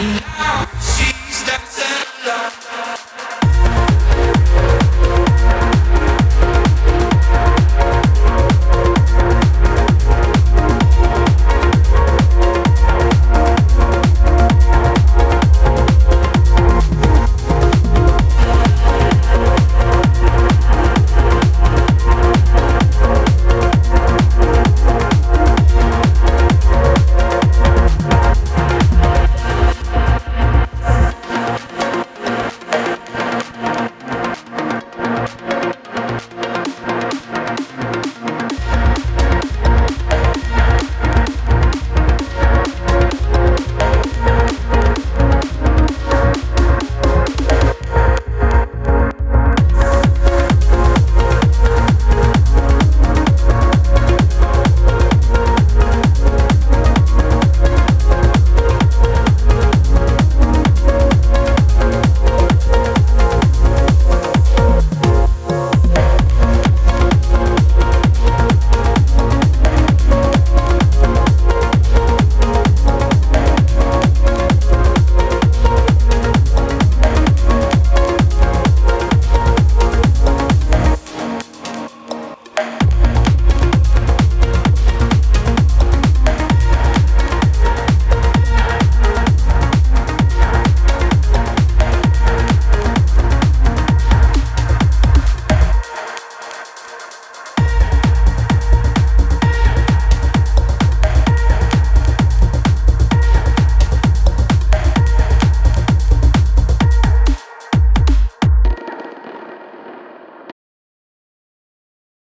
now.